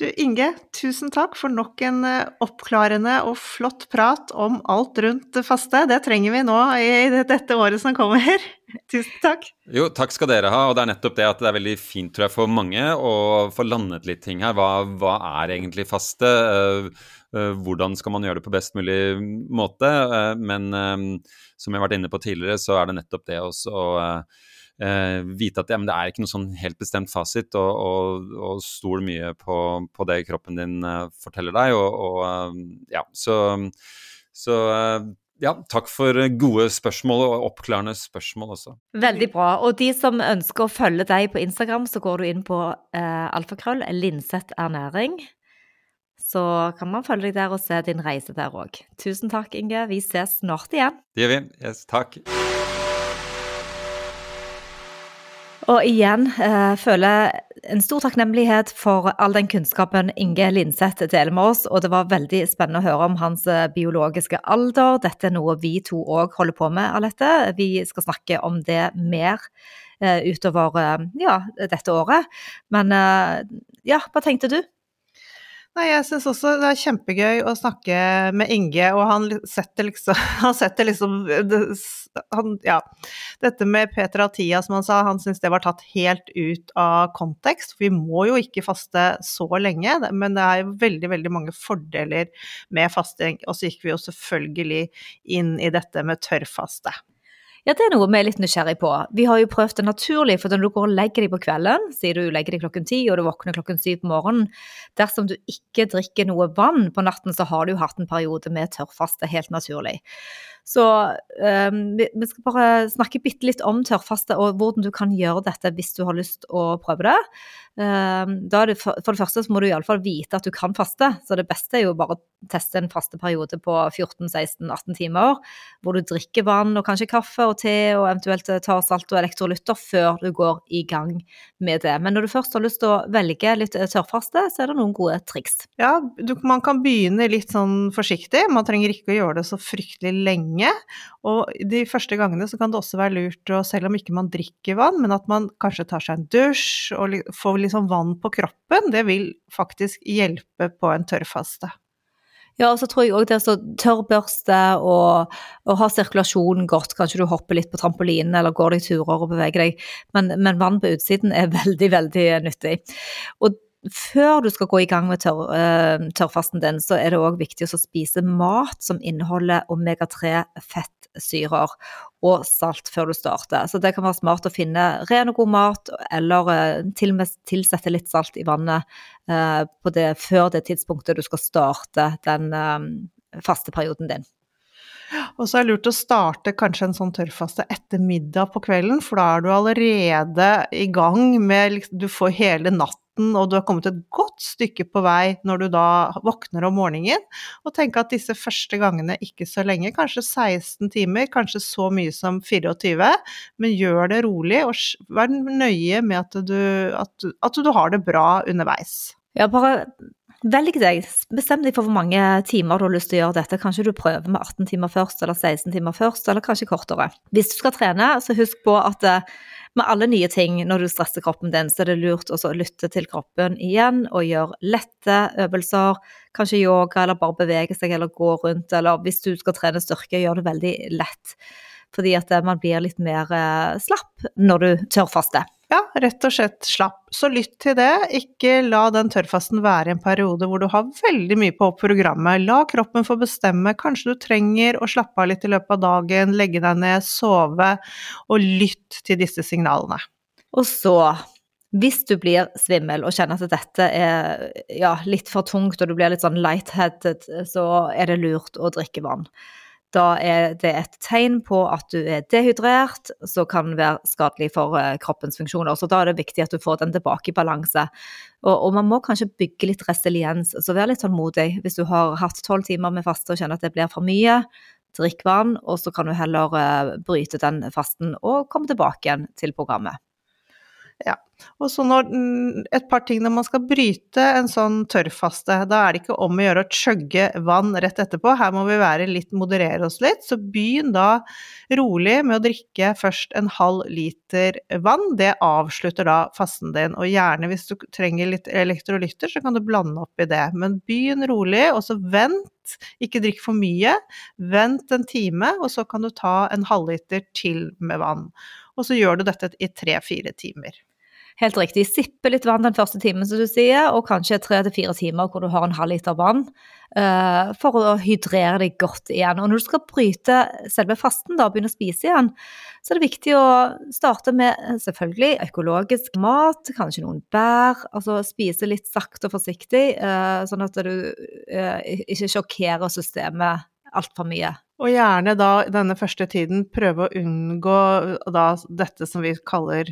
Du Inge, tusen takk for nok en eh, oppklarende og flott prat om alt rundt det faste. Det trenger vi nå i dette året som kommer. Tusen takk. Jo, takk skal dere ha. Og det er nettopp det at det er veldig fint tror jeg, for mange å få landet litt ting her. Hva, hva er egentlig faste? Eh, eh, hvordan skal man gjøre det på best mulig måte? Men som jeg har vært inne på tidligere, så er det nettopp det også å eh, vite at ja, det er ikke noe sånn helt bestemt fasit, og, og, og stol mye på, på, det kroppen din eh, forteller deg. Og, og eh, ja, så, så eh, ja, takk for gode spørsmål og oppklarende spørsmål også. Veldig bra. Og de som ønsker å følge deg på Instagram, så går du inn på eh, alfakrøll Linseth ernæring. Så kan man følge deg der og se din reise der òg. Tusen takk, Inge. Vi ses snart igjen. Det gjør vi. Yes, takk. Og igjen eh, føler en stor takknemlighet for all den kunnskapen Inge Linseth deler med oss. Og det var veldig spennende å høre om hans eh, biologiske alder. Dette er noe vi to òg holder på med, Alette. Vi skal snakke om det mer eh, utover eh, ja, dette året. Men eh, ja, hva tenkte du? Nei, jeg syns også det er kjempegøy å snakke med Inge, og han setter liksom Han setter liksom han, Ja. Dette med Peter Atia, som han sa, han syns det var tatt helt ut av kontekst. Vi må jo ikke faste så lenge, men det er jo veldig, veldig mange fordeler med fasting. Og så gikk vi jo selvfølgelig inn i dette med tørrfaste. Ja, det er noe vi er litt nysgjerrig på. Vi har jo prøvd det naturlig, for når du går og legger deg på kvelden, sier du legger deg klokken ti og du våkner klokken syv på morgenen, dersom du ikke drikker noe vann på natten, så har du jo hatt en periode med tørrfaste, helt naturlig. Så um, vi, skal bare snakke bitte litt om tørrfaste og hvordan du kan gjøre dette hvis du har lyst å prøve det. Um, det for, for, det første så må du iallfall vite at du kan faste, så det beste er jo bare å teste en fasteperiode på 14-16-18 timer, hvor du drikker vann og kanskje kaffe og te og eventuelt tar salt og elektrolytter før du går i gang med det. Men når du først har lyst til å velge litt tørrfaste, så er det noen gode triks. Ja, du, man kan begynne litt sånn forsiktig, man trenger ikke å gjøre det så fryktelig lenge lenge. Og de første gangene så kan det også være lurt, og selv om ikke man drikker vann, men at man kanskje tar seg en dusj og får liksom vann på kroppen, det vil faktisk hjelpe på en tørrfaste. Ja, og så tror jeg òg det så tørrbørste og, og ha sirkulasjonen godt. Kanskje du hopper litt på trampolinen eller går deg turer og beveger deg, men, men vann på utsiden er veldig, veldig nyttig. Og før du skal gå i gang med tørr, uh, tørrfasten din, så er det òg viktig å spise mat som inneholder omega-3 fettsyrer og salt før du starter. Så det kan være smart å finne ren og god mat, eller uh, til og med tilsette litt salt i vannet uh, det, før det tidspunktet du skal starte den faste perioden din. Og så er det lurt å starte kanskje en sånn tørrfaste etter middag på kvelden, for da er du allerede i gang med liksom, Du får hele natten og du har kommet et godt stykke på vei når du da våkner om morgenen. Og tenke at disse første gangene ikke så lenge, kanskje 16 timer, kanskje så mye som 24, men gjør det rolig og vær nøye med at du, at, at du har det bra underveis. Ja, bare Velg deg. Bestem deg for hvor mange timer du har lyst til å gjøre dette. Kanskje du prøver med 18 timer først, eller 16 timer først, eller kanskje kortere. Hvis du skal trene, så husk på at eh, med alle nye ting, når du stresser kroppen din, så er det lurt å lytte til kroppen igjen og gjøre lette øvelser. Kanskje yoga, eller bare bevege seg, eller gå rundt, eller hvis du skal trene styrke, gjør det veldig lett. Fordi at eh, man blir litt mer eh, slapp når du tørrfaster. Ja, rett og slett slapp. Så lytt til det. Ikke la den tørrfasten være en periode hvor du har veldig mye på programmet. La kroppen få bestemme. Kanskje du trenger å slappe av litt i løpet av dagen, legge deg ned, sove, og lytt til disse signalene. Og så hvis du blir svimmel og kjenner at dette er ja, litt for tungt, og du blir litt sånn lightheaded, så er det lurt å drikke vann. Da er det et tegn på at du er dehydrert, som kan være skadelig for eh, kroppens funksjoner. Så da er det viktig at du får den tilbake i balanse. Og, og man må kanskje bygge litt resiliens, så vær litt tålmodig. Hvis du har hatt tolv timer med faste og kjenner at det blir for mye, drikk vann, og så kan du heller uh, bryte den fasten og komme tilbake igjen til programmet. Ja. Og så når, mm, et par ting når man skal bryte en sånn tørrfaste, da er det ikke om å gjøre å chugge vann rett etterpå, her må vi være litt, moderere oss litt. Så begynn da rolig med å drikke først en halv liter vann, det avslutter da fasten din. Og gjerne hvis du trenger litt elektrolytter, så kan du blande opp i det. Men begynn rolig, og så vent, ikke drikk for mye. Vent en time, og så kan du ta en halvliter til med vann. Og så gjør du dette i tre-fire timer. Helt riktig. Sippe litt vann den første timen, som du sier, og kanskje tre til fire timer hvor du har en halv liter vann. Uh, for å hydrere deg godt igjen. Og når du skal bryte selve fasten da, og begynne å spise igjen, så er det viktig å starte med eh, selvfølgelig økologisk mat, kanskje noen bær. Altså spise litt sakte og forsiktig, uh, sånn at du uh, ikke sjokkerer systemet altfor mye. Og gjerne da denne første tiden prøve å unngå da dette som vi kaller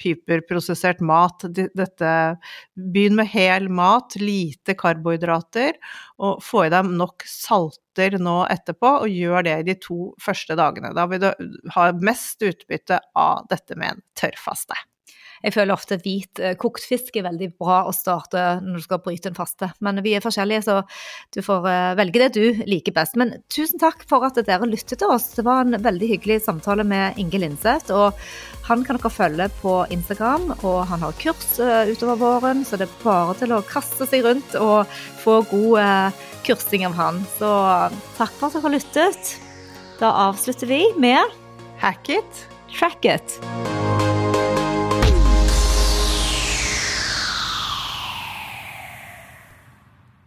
hyperprosessert mat. Dette Begynn med hel mat, lite karbohydrater, og få i deg nok salter nå etterpå, og gjør det de to første dagene. Da vil du ha mest utbytte av dette med en tørrfaste. Jeg føler ofte hvit eh, kokt fisk er veldig bra å starte når du skal bryte en faste. Men vi er forskjellige, så du får eh, velge det du liker best. Men tusen takk for at dere lyttet til oss. Det var en veldig hyggelig samtale med Inge Lindseth. Og han kan dere følge på Instagram, og han har kurs eh, utover våren, så det er bare til å kaste seg rundt og få god kursing av han. Så takk for at dere har lyttet. Da avslutter vi med Hack it. Track it.